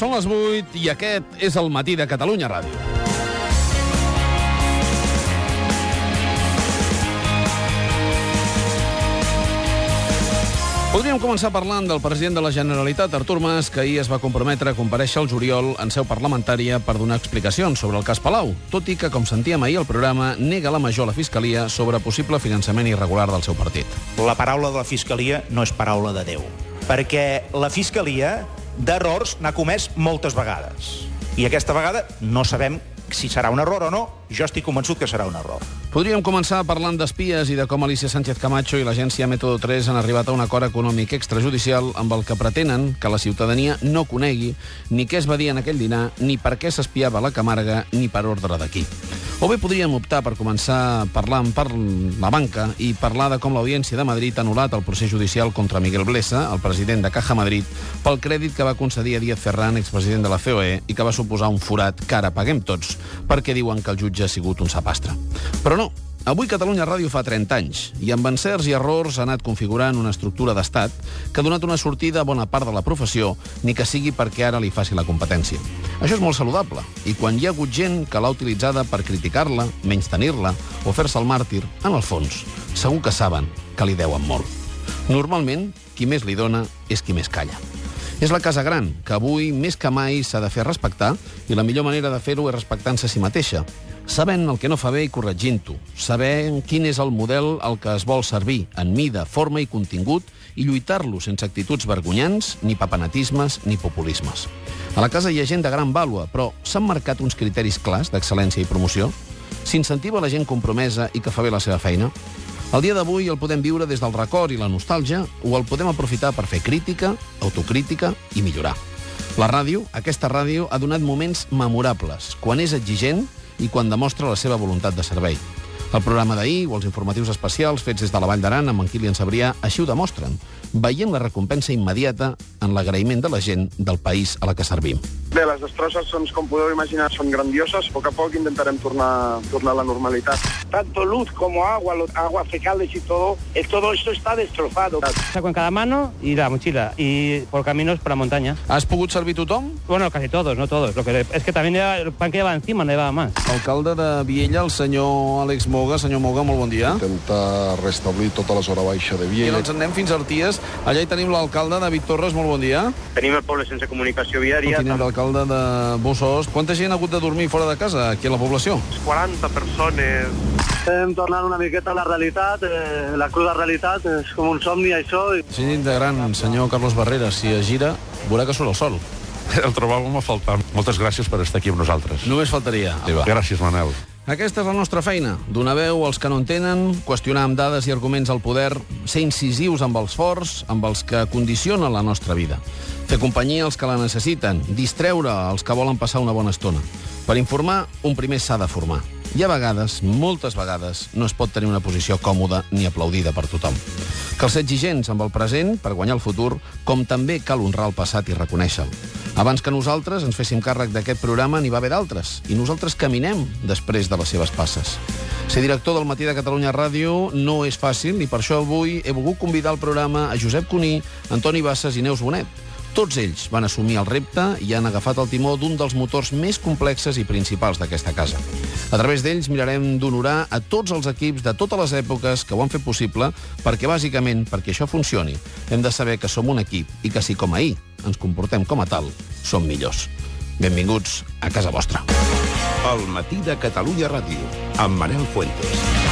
són les 8 i aquest és el matí de Catalunya Ràdio. Podríem començar parlant del president de la Generalitat, Artur Mas, que ahir es va comprometre a compareixer al juliol en seu parlamentària per donar explicacions sobre el cas Palau, tot i que, com sentíem ahir al programa, nega la major a la Fiscalia sobre possible finançament irregular del seu partit. La paraula de la Fiscalia no és paraula de Déu, perquè la Fiscalia d'errors n'ha comès moltes vegades. I aquesta vegada no sabem si serà un error o no, jo estic convençut que serà un error. Podríem començar parlant d'espies i de com Alicia Sánchez Camacho i l'agència Método 3 han arribat a un acord econòmic extrajudicial amb el que pretenen que la ciutadania no conegui ni què es va dir en aquell dinar, ni per què s'espiava la Camarga, ni per ordre d'aquí. O bé podríem optar per començar parlant per la banca i parlar de com l'Audiència de Madrid ha anul·lat el procés judicial contra Miguel Blesa, el president de Caja Madrid, pel crèdit que va concedir a Díaz Ferran, expresident de la COE, i que va suposar un forat que ara paguem tots, perquè diuen que el jutge ha sigut un sapastre. Però no, Avui Catalunya Ràdio fa 30 anys i amb encerts i errors ha anat configurant una estructura d'estat que ha donat una sortida a bona part de la professió, ni que sigui perquè ara li faci la competència. Això és molt saludable i quan hi ha hagut gent que l'ha utilitzada per criticar-la, menys tenir-la o fer-se el màrtir, en el fons, segur que saben que li deuen molt. Normalment, qui més li dona és qui més calla. És la casa gran, que avui més que mai s'ha de fer respectar, i la millor manera de fer-ho és respectant-se a si mateixa, sabent el que no fa bé i corregint-ho, sabent quin és el model al que es vol servir, en mida, forma i contingut, i lluitar-lo sense actituds vergonyants, ni papanatismes, ni populismes. A la casa hi ha gent de gran vàlua, però s'han marcat uns criteris clars d'excel·lència i promoció? S'incentiva la gent compromesa i que fa bé la seva feina? El dia d'avui el podem viure des del record i la nostàlgia o el podem aprofitar per fer crítica, autocrítica i millorar. La ràdio, aquesta ràdio, ha donat moments memorables, quan és exigent i quan demostra la seva voluntat de servei. El programa d'ahir o els informatius especials fets des de la Vall d'Aran amb en Kilian Sabrià així ho demostren, veient la recompensa immediata en l'agraïment de la gent del país a la que servim. Bé, les destrosses, doncs, com podeu imaginar, són grandioses. A poc a poc intentarem tornar, tornar a la normalitat. tanto luz como agua, los aguas fecales y todo, eh, todo esto está destrozado. Saco en cada mano y la mochila. Y por caminos por la montaña. Has pogut servir tothom? Bueno, casi todos, no todos. Lo que, es que también era el pan que llevaba encima, no llevaba más. Alcalde de Viella, el senyor Àlex Moga. Senyor Moga, molt bon dia. intentar restablir tota la zona baixa de I Viella. ens en anem fins a Arties. Allà hi tenim l'alcalde, David Torres, molt bon dia. Tenim el poble sense comunicació viària, tinent d'alcalde de Bossós. Quanta gent ha hagut de dormir fora de casa aquí a la població? 40 persones. Estem tornant una miqueta a la realitat, eh, la cruda realitat, és com un somni això. I... Síndic de gran, senyor Carlos Barrera, si es gira, veurà que surt el sol. El trobàvem a faltar. Moltes gràcies per estar aquí amb nosaltres. Només faltaria. Gràcies, Manel. Aquesta és la nostra feina, donar veu als que no entenen, qüestionar amb dades i arguments el poder, ser incisius amb els forts, amb els que condicionen la nostra vida, fer companyia als que la necessiten, distreure els que volen passar una bona estona. Per informar, un primer s'ha de formar. I a vegades, moltes vegades, no es pot tenir una posició còmoda ni aplaudida per tothom. Cal ser exigents amb el present per guanyar el futur, com també cal honrar el passat i reconèixer-lo. Abans que nosaltres ens féssim càrrec d'aquest programa, n'hi va haver d'altres, i nosaltres caminem després de les seves passes. Ser director del Matí de Catalunya Ràdio no és fàcil, i per això avui he volgut convidar al programa a Josep Cuní, Antoni Bassas i Neus Bonet. Tots ells van assumir el repte i han agafat el timó d'un dels motors més complexes i principals d'aquesta casa. A través d'ells mirarem d'honorar a tots els equips de totes les èpoques que ho han fet possible, perquè bàsicament, perquè això funcioni, hem de saber que som un equip i que si com ahir ens comportem com a tal, som millors. Benvinguts a casa vostra. El matí de Catalunya Ràdio, amb Manel Fuentes.